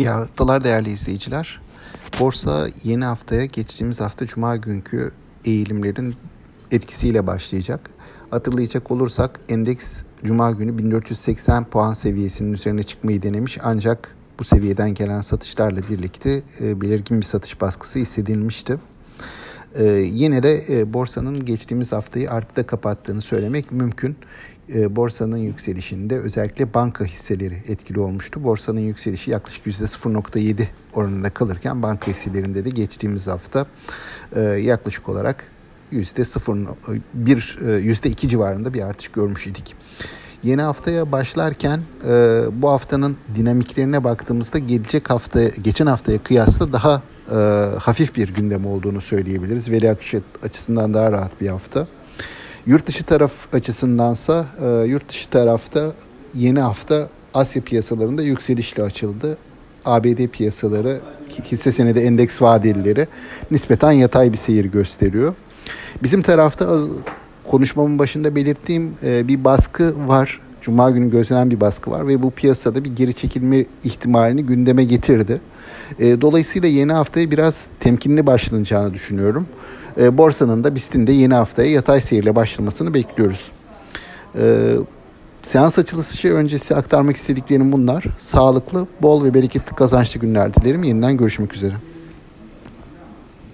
İyi haftalar değerli izleyiciler. Borsa yeni haftaya geçtiğimiz hafta Cuma günkü eğilimlerin etkisiyle başlayacak. Hatırlayacak olursak endeks Cuma günü 1480 puan seviyesinin üzerine çıkmayı denemiş ancak bu seviyeden gelen satışlarla birlikte e, belirgin bir satış baskısı hissedilmişti. E, yine de e, borsanın geçtiğimiz haftayı artıda kapattığını söylemek mümkün. E, borsanın yükselişinde özellikle banka hisseleri etkili olmuştu. Borsanın yükselişi yaklaşık %0.7 oranında kalırken banka hisselerinde de geçtiğimiz hafta e, yaklaşık olarak %0.1 %2 civarında bir artış görmüş idik. Yeni haftaya başlarken e, bu haftanın dinamiklerine baktığımızda gelecek hafta geçen haftaya kıyasla daha e, hafif bir gündem olduğunu söyleyebiliriz. Veri akışı açısından daha rahat bir hafta. Yurt dışı taraf açısındansa e, yurt dışı tarafta yeni hafta Asya piyasalarında yükselişle açıldı. ABD piyasaları hisse senedi endeks vadelileri nispeten yatay bir seyir gösteriyor. Bizim tarafta konuşmamın başında belirttiğim e, bir baskı var. Cuma günü gözlenen bir baskı var ve bu piyasada bir geri çekilme ihtimalini gündeme getirdi. E, dolayısıyla yeni haftaya biraz temkinli başlanacağını düşünüyorum. E, borsanın da BIST'in de yeni haftaya yatay seyirle başlamasını bekliyoruz. Seans açılışı öncesi aktarmak istediklerim bunlar. Sağlıklı, bol ve bereketli kazançlı günler dilerim. Yeniden görüşmek üzere.